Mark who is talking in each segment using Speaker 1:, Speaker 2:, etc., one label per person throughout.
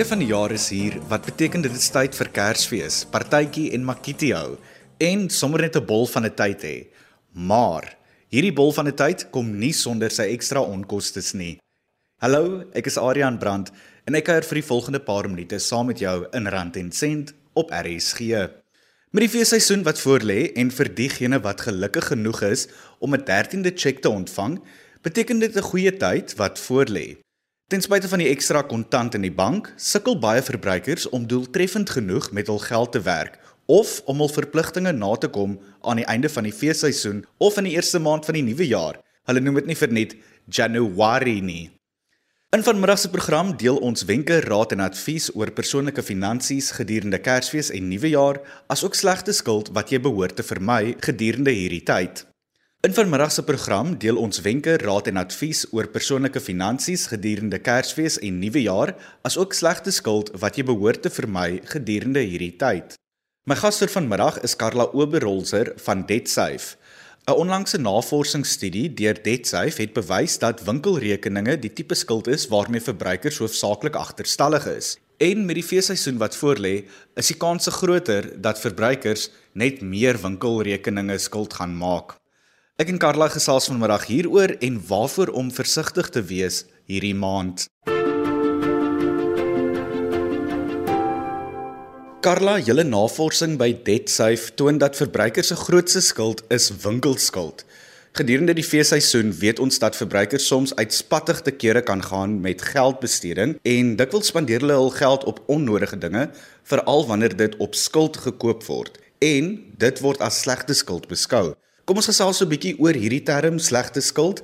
Speaker 1: Einde van die jaar is hier, wat beteken dit is tyd vir Kersfees, partytjie en makiti hou en sommer net 'n bol van 'n tyd hê. Maar hierdie bol van 'n tyd kom nie sonder sy ekstra onkoste nie. Hallo, ek is Adrian Brandt en ek kuier vir die volgende paar minute saam met jou in Rand en Sent op RSG. Met die feesseisoen wat voorlê en vir diegene wat gelukkig genoeg is om 'n 13de cheque te ontvang, beteken dit 'n goeie tyd wat voorlê. Ten spyte van die ekstra kontant in die bank, sukkel baie verbruikers om doeltreffend genoeg met hul geld te werk of om hul verpligtinge na te kom aan die einde van die feesseisoen of in die eerste maand van die nuwe jaar. Hulle noem dit nie vir net Januarie nie. In vanmiddag se program deel ons wenke, raad en advies oor persoonlike finansies gedurende Kersfees en Nuwejaar, asook slegte skuld wat jy behoort te vermy gedurende hierdie tyd. In vanmiddag se program deel ons wenke, raad en advies oor persoonlike finansies gedurende Kersfees en Nuwejaar, asook slegte skuld wat jy behoort te vermy gedurende hierdie tyd. My gas vir vanmiddag is Karla Oberholzer van DebtSafe. 'n Onlangse navorsingsstudie deur DebtSafe het bewys dat winkelrekeninge die tipe skuld is waarmee verbruikers hoofsaaklik agterstallig is. En met die feesseisoen wat voorlê, is die kans groter dat verbruikers net meer winkelrekeninge skuld gaan maak. Ek en Karla gesels vanmiddag hieroor en waarvoor om versigtig te wees hierdie maand. Karla, julle navorsing by DebtSafe toon dat verbruikers se grootste skuld is winkelskuld. Gedurende die feesseisoen weet ons dat verbruikers soms uitspattig te kere kan gaan met geldbesteding en dikwels spandeer hulle hul geld op onnodige dinge, veral wanneer dit op skuld gekoop word en dit word as slegte skuld beskou. Kom ons gesels so 'n bietjie oor hierdie term slegte skuld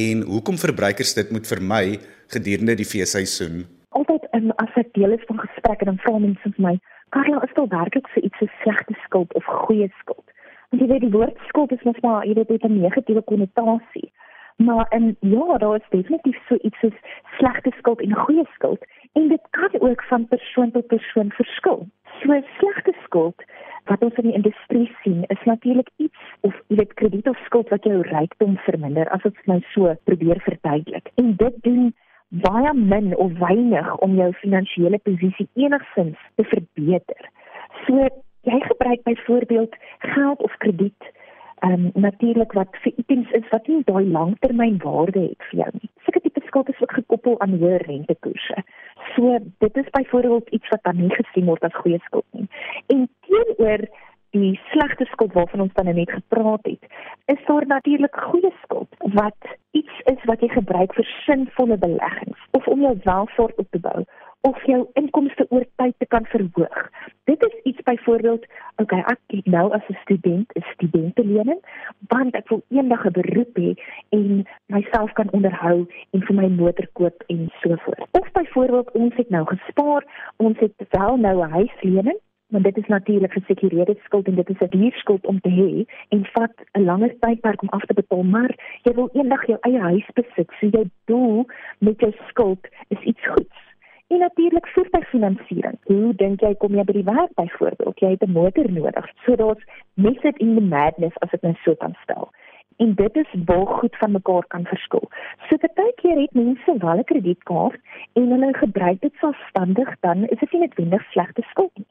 Speaker 1: en hoekom verbruikers dit moet vermy gedurende die feesseisoen.
Speaker 2: Altyd in as ek deel is van gesprekke dan vra mense vir my, "Karla, is dit werklik so iets so slegte skuld of goeie skuld?" Want jy weet die woord skuld is mos maar weet dit 'n negatiewe konnotasie. Maar en ja, daar is definitief so iets soos slegte skuld en goeie skuld en dit kan ook van persoon tot persoon verskil. So slegte skuld wat ons in die industrie sien is natuurlik iets of jy weet krediet of skuld wat jou rykdom verminder as dit nou so probeer verduidelik. En dit doen baie min of weinig om jou finansiële posisie enigsins te verbeter. So jy gebruik byvoorbeeld geld of krediet ehm um, natuurlik wat vir items is wat nie daai langtermynwaarde het vir jou nie. Sulke tipe skuld is ook gekoppel aan hoë rentekoerse. So dit is byvoorbeeld iets wat dan nie gesien word as goeie skuld nie. En teenoor die slegte skuld waarvan ons dan net gepraat het, is daar natuurlik goeie skuld wat iets is wat jy gebruik vir sinvolle beleggings of om jou welvaart op te bou of jou inkomste oor tyd te kan verhoog. Dit is iets byvoorbeeld, okay, ek het nou as 'n student 'n studentelening, want ek wil eendag 'n beroep hê en myself kan onderhou en vir my motor koop en so voort. Of byvoorbeeld ons het nou gespaar, ons het wel nou 'n huislening want dit is natuurlik gesekureerde skuld en dit is 'n duur skuld om te hê en vat 'n langer tydperk om af te betaal maar jy wil eendag jou eie huis besit so jou doel met jou skuld is iets goeds En natuurlik voertuigfinansiering. Hoe dink jy kom jy by die werk byvoorbeeld? Jy het 'n motor nodig. So daar's method in the madness as ek net nou so kan stel. En dit is waar goed van mekaar kan verskil. So baie keer het mense wel 'n kredietkaart en hulle gebruik dit selfstandig, dan is dit nie noodwendig slegte skuld nie.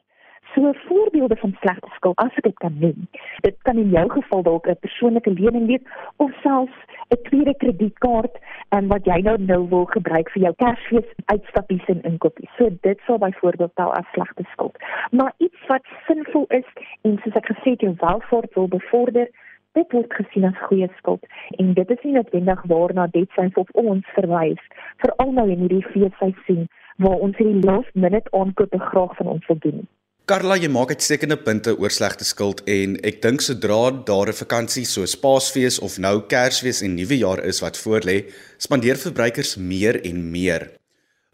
Speaker 2: So voorbeelde van slegte skuld as ek dit kan noem. Dit kan in jou geval dalk 'n persoonlike lening wees of selfs 'n tweede kredietkaart en wat jy nou nou wil gebruik vir jou Kersfees uitstappies en inkopies. So dit sal byvoorbeeld tel as slegte skuld. Maar iets wat sinvol is en soos ek gesê het jou welvaart wil bevorder, dit word gesien as goeie skuld en dit is nie noodwendig waarna dit sins of ons verwys veral nou in hierdie feesseisoen waar ons hierdie last minute aankope graag van ons wil doen.
Speaker 1: Karla, jy maak uitstekende punte oor slegte skuld en ek dink sodra daar 'n vakansie soos Paasfees of nou Kersfees en Nuwejaar is wat voorlê, spandeer verbruikers meer en meer.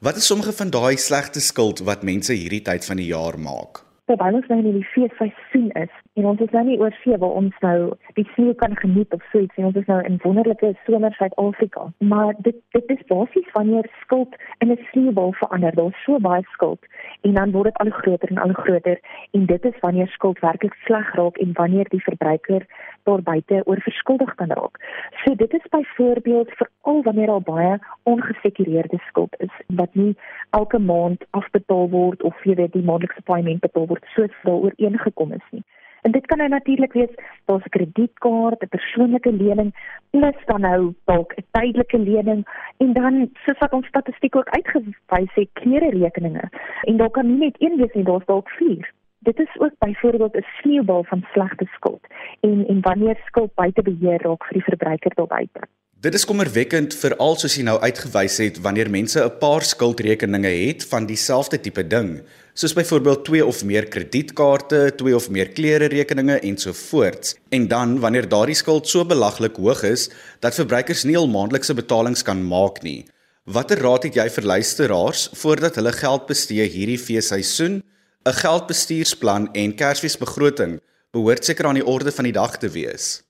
Speaker 1: Wat is sommige van daai slegte skuld wat mense hierdie tyd van die jaar maak?
Speaker 2: Terwyl ons nou in die feesseisoen is, En ons is nou nie oor see waar ons nou die sneeu kan geniet of so iets nie. Ons is nou in wonderlike somer Suid-Afrika. Maar dit dit is basies wanneer skuld in 'n sneeubal verander. Daar's so baie skuld en dan word dit al groter en al groter en dit is wanneer skuld werklik sleg raak en wanneer die verbruiker daar buite oorverskuldig kan raak. So dit is byvoorbeeld veral wanneer al baie ongesekureerde skuld is wat nie elke maand afbetaal word of jy weet die maandelikse paaiement betaal word soos daaroor ooreengekom is nie. En dit kan nou natuurlik wees daar's 'n kredietkaart, 'n persoonlike lening, plus dan nou dalk 'n tydelike lening en dan soos wat ons statistiek ook uitgewys het, klere rekeninge. En daar kan nie net een wees nie, daar's dalk vier dit is ook byvoorbeeld 'n sneeubal van slegte skuld en en wanneer skuld buite beheer raak vir die verbruiker daar buite.
Speaker 1: Dit is kommerwekkend veral soos jy nou uitgewys het wanneer mense 'n paar skuldrekeninge het van dieselfde tipe ding, soos byvoorbeeld twee of meer kredietkaarte, twee of meer klere rekeninge ensovoorts. En dan wanneer daardie skuld so belaglik hoog is dat verbruikers nie al maandelikse betalings kan maak nie. Watter raad het jy vir luisteraars voordat hulle geld bestee hierdie feesseisoen? 'n geldbestuursplan en Kersfeesbegroting behoort seker aan die orde van die dag te wees.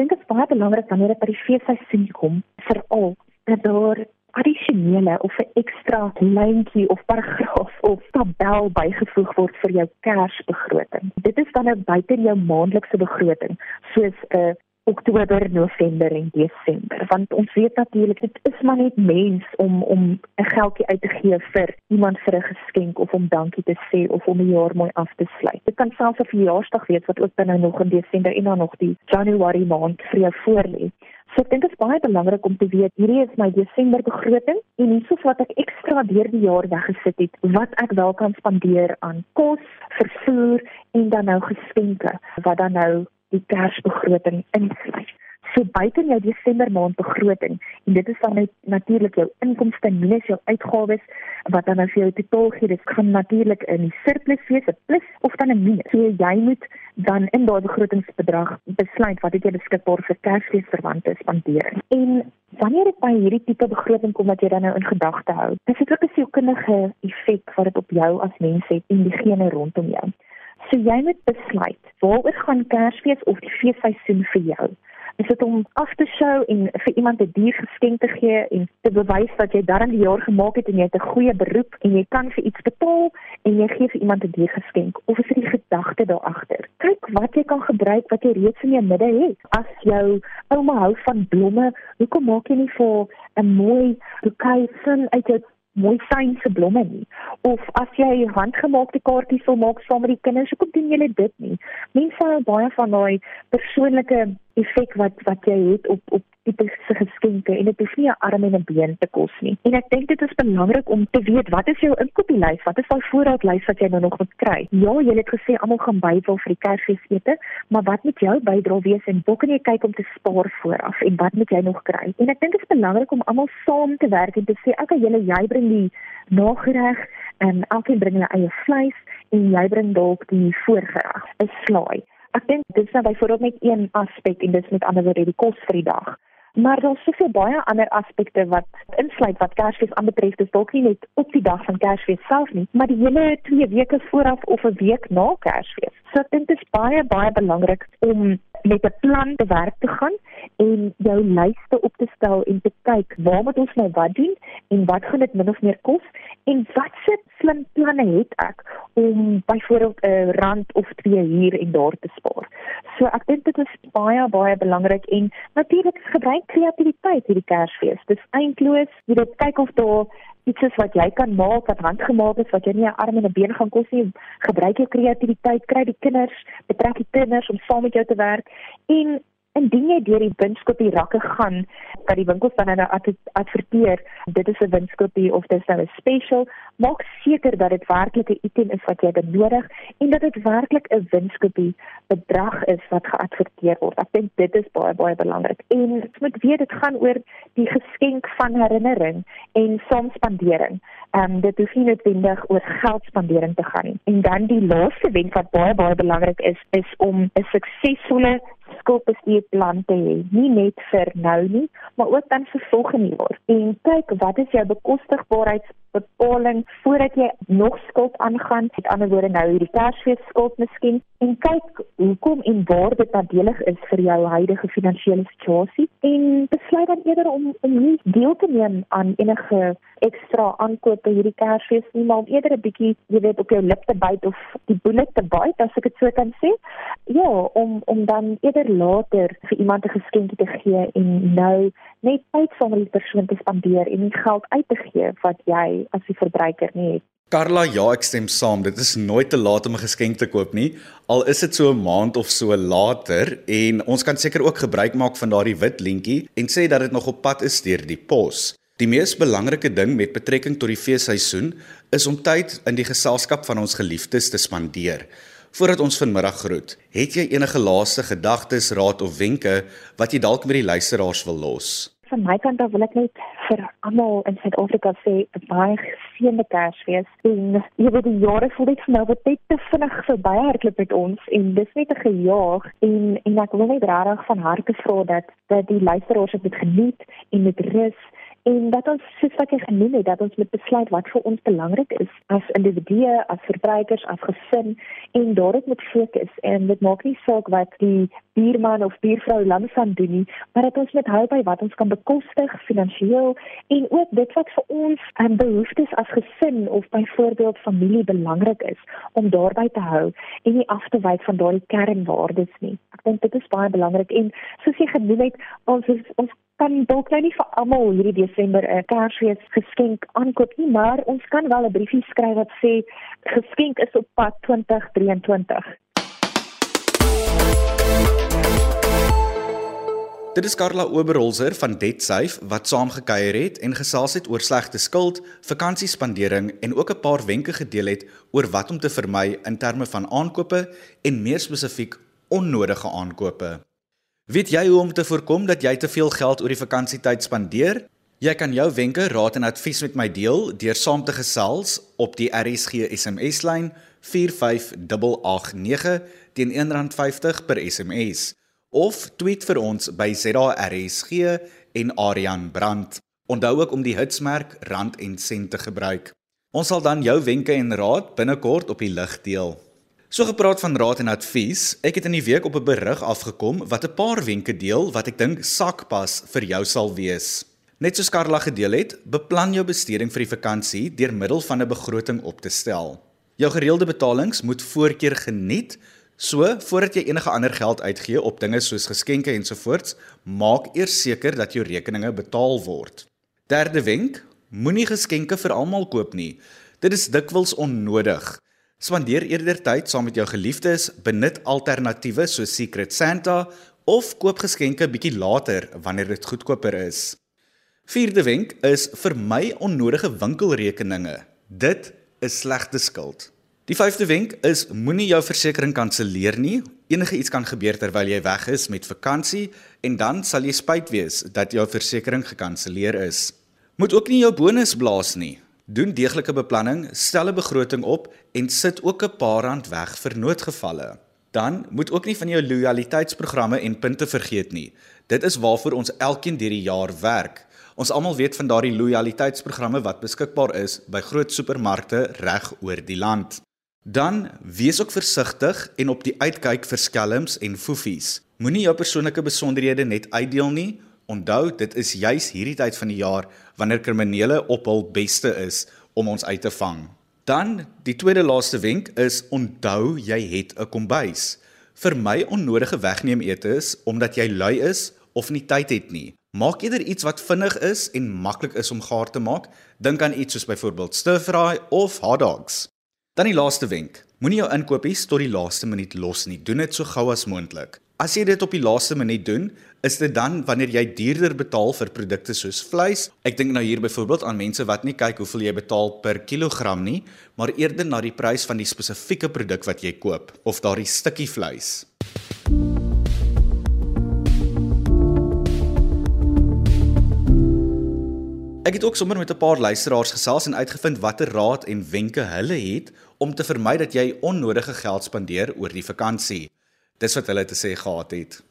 Speaker 2: Dink dit is baie belangrik wanneer dit by die feesseisoen kom, veral dat daar addisionele of 'n ekstra lyntjie of paragraaf of tabel bygevoeg word vir jou Kersbegroting. Dit is dan nou buite jou maandelikse begroting, soos 'n Oktober, November en Desember want ons weet natuurlik dit is maar net mens om om 'n geldjie uit te gee vir iemand vir 'n geskenk of om dankie te sê of om 'n jaar mooi af te sluit. Dit kan selfs 'n verjaarsdag wees wat ook dan nou nog in Desember en dan nog die Januarie maand vir jou voorlê. So ek dink dit is baie belangrik om te weet hierdie is my Desember begroting en hiersoos wat ek ekstra deur die jaar weggesit het wat ek wel kan spandeer aan kos, vervoer en dan nou geskenke wat dan nou die Kersbegroting insluit. So buite jou Desember maand begroting en dit is dan net natuurlik jou inkomste minus jou uitgawes wat dan as jy jou totaal gee, dit gaan natuurlik in die surplus wees, 'n plus of dan 'n minus. So jy moet dan in daai begrotingsbedrag besluit wat jy beskikbaar vir Kersfeesverwante spandeer. En wanneer dit by hierdie tipe begroting kom wat jy dan nou in gedagte hou, dis dit ook 'n sielkundige effek wat dit op jou as mens het en diegene rondom jou. So jy moet besluit waaroor gaan Kersfees of die feesseisoen vir jou. Is dit om af te show en vir iemand 'n dier geskenk te gee en te bewys dat jy darm die jaar gemaak het en jy het 'n goeie beroep en jy kan vir iets betaal en jy gee vir iemand 'n dier geskenk of is dit die gedagte daar agter? Kyk wat jy kan gebruik wat jy reeds in jou midde het. As jou ouma hou van blomme, hoekom maak jy nie vir 'n mooi bouquet sin uit jou mooi synse blomme nie. Of as jy handgemaakte kaartjies wil maak saam met die kinders, hoekom doen julle dit nie? Mense hou baie van daai persoonlike effek wat wat jy het op op tipiese geskenke en dit hoef nie 'n arm en 'n been te kos nie. En ek dink dit is belangrik om te weet wat is jou inkopieslys? Wat is daai voorraadlys wat jy nou nog moet kry? Ja, jy het gesê almal gaan bybel vir die Kersfeesete, maar wat moet jou bydrae wees en hoe kan jy kyk om te spaar vooraf en wat moet jy nog kry? En ek dink dit is belangrik om almal saam te werk en te sê, "Oké, julle jy bring die nagereg en elkeen bring hulle eie vleis en jy bring dalk die voorgereg, 'n slaai." Ek dink dit is nou byvoorbeeld net een aspek en dit is met ander woorde die kos vir die dag. Maar daar's soveel baie ander aspekte wat insluit wat Kersfees aanbetref. Dis dalk nie net op die dag van Kersfees self nie, maar die hele 2 weke vooraf of 'n week na Kersfees. So ek dink dit is baie baie belangrik om met 'n plan te werk te gaan en jou lyste op te stel en te kyk waar moet ons nou wat doen en wat gaan dit min of meer kos en wat se slim planne het ek om byvoorbeeld 'n rand of twee hier en daar te spaar. So ek dink dit is baie baie belangrik en natuurlik gebruik kreatiwiteit hierdie Kersfees. Dis eintloos, jy moet kyk of daar iets is wat jy kan maak wat handgemaak is wat jy nie 'n arm en 'n been gaan kos nie. Gebruik jou kreatiwiteit, kry die kinders, betrek die kinders om saam met jou te werk en indien jy deur die winskopie rakke gaan dat die winkels dan nou adverteer dit is 'n winskopie of dis nou 'n special maak seker dat dit werklik 'n item is wat jy benodig en dat dit werklik 'n winskopie bedrag is wat geadverteer word. Ek dink dit is baie baie belangrik. En jy moet weet dit gaan oor die geskenk van herinnering en saamspandering. Um, dit hoef nie noodwendig oor geldspandering te gaan nie. En dan die laaste wenk wat baie baie belangrik is is om 'n suksesvolle skuldbestuurplan te hê, nie net vir nou nie, maar ook dan vir volgende jaar. En kyk, wat is jou bekostigbaarheidsbepaling voordat jy nog skuld aangaan? Met ander woorde nou hierdie Kersfees skuld miskien en kyk hoekom en waar dit nadelig is vir jou huidige finansiële situasie en besluit dan eerder om om nie deel te neem aan enige ekstra aankope hierdie Kersfees nie, maar om eerder 'n bietjie, jy weet, op jou lip te byt of die boelie te byt, as ek dit so kan sê. Ja, om om dan eerder later vir iemand 'n geskenkie te gee en nou net tyd saam met die persoon te spandeer en nie geld uit te gee wat jy as die verbruiker nie het.
Speaker 1: Carla, ja, ek stem saam. Dit is nooit te laat om 'n geskenk te koop nie. Al is dit so 'n maand of so later en ons kan seker ook gebruik maak van daardie wit lintjie en sê dat dit nog op pad is deur die pos. Die mees belangrike ding met betrekking tot die feesseisoen is om tyd in die geselskap van ons geliefdes te spandeer. Voordat ons vanmiddag groet, het jy enige laaste gedagtes, raad of wenke wat jy dalk met die luisteraars wil los?
Speaker 2: Van my kant af wil ek net vir almal in Suid-Afrika sê 'n baie geseënde Kersfees. En jy weet die jare voel dit vir my wat net te vinnig verby hardloop met ons en dis net 'n gejaag en en ek wil net regtig van harte vra dat dat die luisteraars dit geniet en met rus en dat ons soos wat jy genoem het dat ons moet besluit wat vir ons belangrik is as individue, as verbruikers, as gesin en daarop moet fokus en dit maak nie saak wat die buurman of buurvrou langsaan doen nie, maar dat ons met hou by wat ons kan bekostig finansiëel en ook dit wat vir ons aan behoeftes as gesin of byvoorbeeld familie belangrik is om daarby te hou en nie af te wyk van daardie kernwaardes nie. Ek dink dit is baie belangrik en soos jy genoem het, ons is, ons kan dalk nou nie vir almal hierdie Desember 'n Kersfees geskenk aankoop nie, maar ons kan wel 'n briefie skryf wat sê geskenk is op pad 2023.
Speaker 1: Dit is Karla Oberholzer van DebtSafe wat saamgekuier het en gesels het oor slegte skuld, vakansiespandering en ook 'n paar wenke gedeel het oor wat om te vermy in terme van aankope en meer spesifiek onnodige aankope. Weet jy hoe om te voorkom dat jy te veel geld oor die vakansietyd spandeer? Jy kan jou wenke, raad en advies met my deel deur saam te gesels op die RSG SMS lyn 45889 teen R1.50 per SMS of tweet vir ons by ZARSG en Aryan Brandt. Onthou ook om die hitsmerk rand en sent te gebruik. Ons sal dan jou wenke en raad binnekort op die lig deel. So gepraat van raad en advies, ek het in die week op 'n berig afgekom wat 'n paar wenke deel wat ek dink sakpas vir jou sal wees. Net soos Karla gedeel het, beplan jou besteding vir die vakansie deur middel van 'n begroting op te stel. Jou gereelde betalings moet voorkeur geniet, so voordat jy enige ander geld uitgee op dinge soos geskenke ensovoorts, maak eers seker dat jou rekeninge betaal word. Derde wenk, moenie geskenke vir almal koop nie. Dit is dikwels onnodig. Spandeer eerder tyd saam met jou geliefdes, benut alternatiewe soos Secret Santa of koop geskenke bietjie later wanneer dit goedkoper is. Vierde wenk is vermy onnodige winkelrekeninge. Dit is slegte skuld. Die vyfde wenk is moenie jou versekerings kanselleer nie. Enige iets kan gebeur terwyl jy weg is met vakansie en dan sal jy spyt wees dat jou versekerings gekanselleer is. Moet ook nie jou bonus blaas nie. Doen deeglike beplanning, stel 'n begroting op en sit ook 'n paar rand weg vir noodgevalle. Dan moet ook nie van jou lojaliteitsprogramme en punte vergeet nie. Dit is waarvoor ons elkeen deur die jaar werk. Ons almal weet van daardie lojaliteitsprogramme wat beskikbaar is by groot supermarkte reg oor die land. Dan wees ook versigtig en op die uitkyk vir skelms en foefies. Moenie jou persoonlike besonderhede net uitdeel nie Onthou, dit is juis hierdie tyd van die jaar wanneer kriminele op hul beste is om ons uit te vang. Dan die tweede laaste wenk is onthou jy het 'n kombuis. Vir my onnodige wegneem etes omdat jy lui is of nie tyd het nie. Maak eerder iets wat vinnig is en maklik is om gaar te maak. Dink aan iets soos byvoorbeeld stir-fry of hot dogs. Dan die laaste wenk. Moenie jou inkopies tot die laaste minuut los nie. Doen dit so gou as moontlik. As jy dit op die laaste minuut doen, is dit dan wanneer jy duurder betaal vir produkte soos vleis. Ek dink nou hier byvoorbeeld aan mense wat nie kyk hoeveel jy betaal per kilogram nie, maar eerder na die prys van die spesifieke produk wat jy koop of daardie stukkie vleis. Ek het ook sommer met 'n paar luisteraars gesels en uitgevind watter raad en wenke hulle het om te vermy dat jy onnodige geld spandeer oor die vakansie. Dis wat hulle te sê gehad het.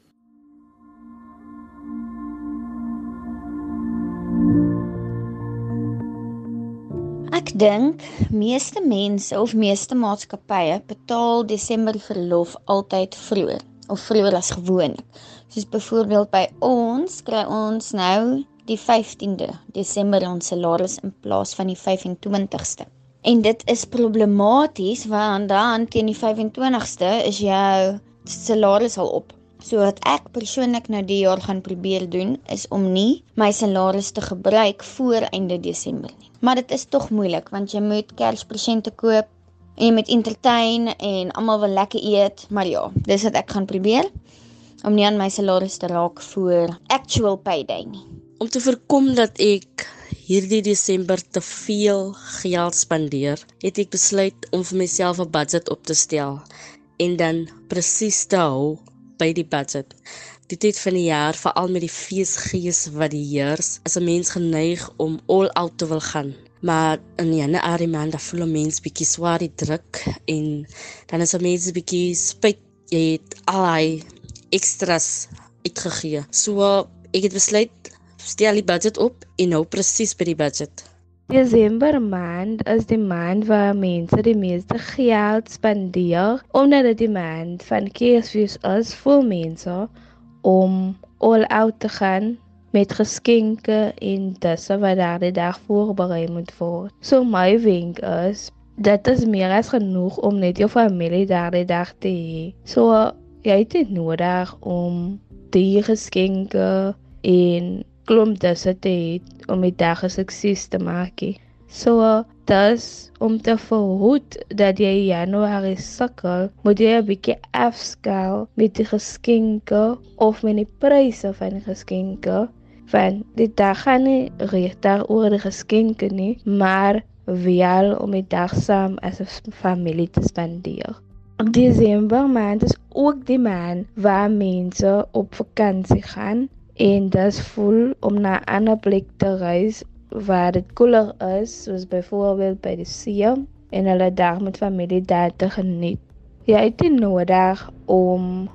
Speaker 3: Ek dink meeste mense of meeste maatskappye betaal Desember verlof altyd vroeër of vroeër as gewoonlik. Soos byvoorbeeld by ons kry ons nou die 15de Desember ons salaris in plaas van die 25ste. En dit is problematies want dan teen die 25ste is jou salaris al op. So wat ek persoonlik nou die jaar gaan probeer doen is om nie my salaris te gebruik voor einde Desember nie. Maar dit is tog moeilik want jy moet Kerspresente koop en jy moet entertain en almal wil lekker eet, maar ja, dis wat ek gaan probeer om nie aan my salaris te raak voor actual payday nie.
Speaker 4: Om te voorkom dat ek hierdie Desember te veel geld spandeer, het ek besluit om vir myself 'n budget op te stel en dan presies te hou by die budget. Die tyd van die jaar, veral met die feesgees wat die heers, is 'n mens geneig om all out te wil gaan. Maar in Januarie maand dan voel 'n mens bietjie swaar die druk en dan is 'n mens bietjie spyt jy het al hy ekstras uitgegee. So ek het besluit stel die budget op en hou presies by die budget.
Speaker 5: Desember maand is die maand waar mense die meeste geld spandeer omdat dit die maand van Kersfees is vir mense om all out te gaan met geskenke en dis wat daardie dag voorberei moet word. So my wenk is dit is meer as genoeg om net jou familie daardie dag te hê. So jy het dit nodig om die geskenke en klomp disse te hê om die dag 'n sukses te maak. So dis om te verhoed dat jy Januarie sukkel, moet jy 'n bietjie afskaal met die geskenke of met die pryse van die geskenke. Want die dag gaan nie regtig oor die geskenke nie, maar wel om die dag saam as 'n familie te spandeer. Desember maand is ook die maand waar mense op vakansie gaan en dit voel om na 'n ander plek te reis waar dit koeler is, soos byvoorbeeld by die see en hulle daar met familie daar te geniet. Jy het nie nodig om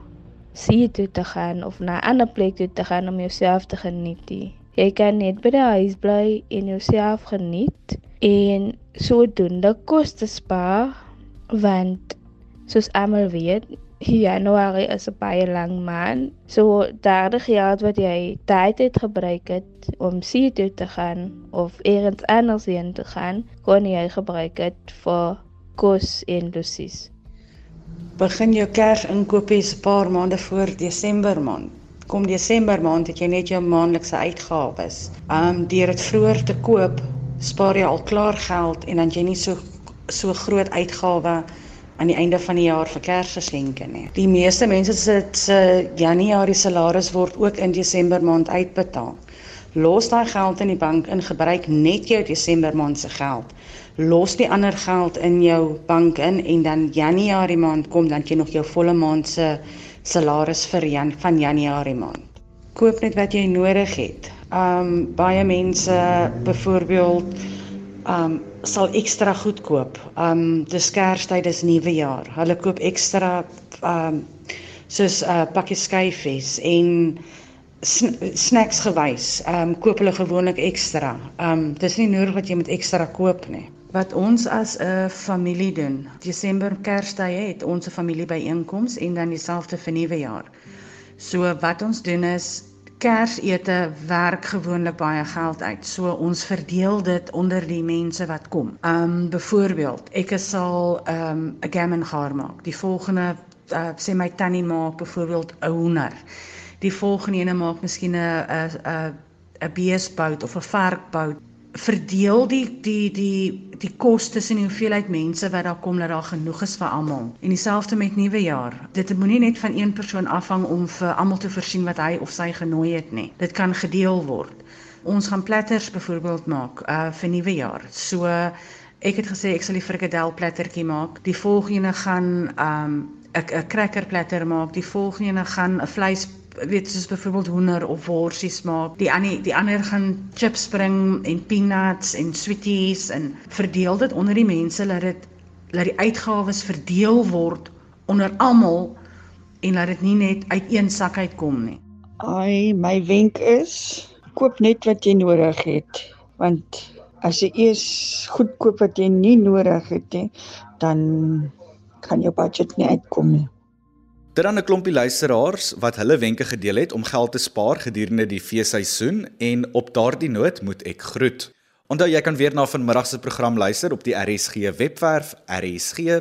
Speaker 5: see toe te gaan of na 'n ander plek toe te gaan om jouself te geniet nie. Jy kan net by die huis bly en jouself geniet en sodoende koste spaar want soos almal weet, Januarie is 'n baie lang maand. So daardie geld wat jy tyd het gebruik het om see toe te gaan of eers anders heen te gaan, kon jy gebruik het vir kos en lusies.
Speaker 6: Begin jou Kersinkopies 'n paar maande voor Desember maand. Kom Desember maand het jy net jou maandelikse uitgawes. Um deur dit vroeër te koop, spaar jy al klaar geld en dan jy nie so so groot uitgawe aan die einde van die jaar vir Kersgeskenke nie. Die meeste mense se se Januarie salaris word ook in Desember maand uitbetaal. Los daai geld in die bank en gebruik net jou Desember maand se geld. Los die ander geld in jou bank in en dan Januarie maand kom dan jy nog jou volle maand se salaris vir Jan van Januarie maand. Koop net wat jy nodig het. Um baie mense byvoorbeeld um sal ekstra goed koop. Um dis Kerstyd, dis nuwe jaar. Hulle koop ekstra um soos 'n uh, pakkie skyfies en sn snacks gewys. Um koop hulle gewoonlik ekstra. Um dis nie nodig dat jy moet ekstra koop nie. Wat ons as 'n familie doen, Desember Kerstye het ons 'n familiebyeenkoms en dan dieselfde vir nuwe jaar. So wat ons doen is Kersete werk gewoonlik baie geld uit. So ons verdeel dit onder die mense wat kom. Um byvoorbeeld, ek sal um 'n gammon gaar maak. Die volgende uh, sê my tannie maak byvoorbeeld 'n hoender. Die volgende ene maak miskien 'n 'n 'n beesbout of 'n varkbout verdeel die die die die kostes en die hoeveelheid mense wat daar kom dat daar genoeg is vir almal. En dieselfde met nuwe jaar. Dit moenie net van een persoon afhang om vir almal te voorsien wat hy of sy genooi het nie. Dit kan gedeel word. Ons gaan platters byvoorbeeld maak uh vir nuwe jaar. So ek het gesê ek sal die frikadel plattertjie maak. Die volgende gaan um 'n 'n cracker platter maak. Die volgende gaan 'n vleis weet soos byvoorbeeld hoender of worsies maak. Die ander die ander gaan chips bring en peanuts en sweeties en verdeel dit onder die mense dat dit dat die uitgawes verdeel word onder almal en dat dit nie net uit een sak uitkom nie.
Speaker 7: Ai, my wenk is koop net wat jy nodig het want As jy eers goed koop wat jy nie nodig het nie, dan kan jou budget nie uitkom nie.
Speaker 1: Dit dan 'n klompie luisteraars wat hulle wenke gedeel het om geld te spaar gedurende die feesseisoen en op daardie noot moet ek groet. Onthou jy kan weer na vanmiddag se program luister op die RSG webwerf rsg.co.za.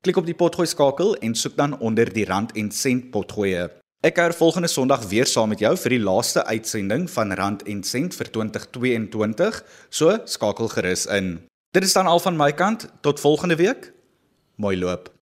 Speaker 1: Klik op die potgooi skakel en soek dan onder die rand en sent potgoeie. Ek kuier volgende Sondag weer saam met jou vir die laaste uitsending van Rand en Sent vir 2022. So skakel gerus in. Dit is dan al van my kant. Tot volgende week. Mooi loop.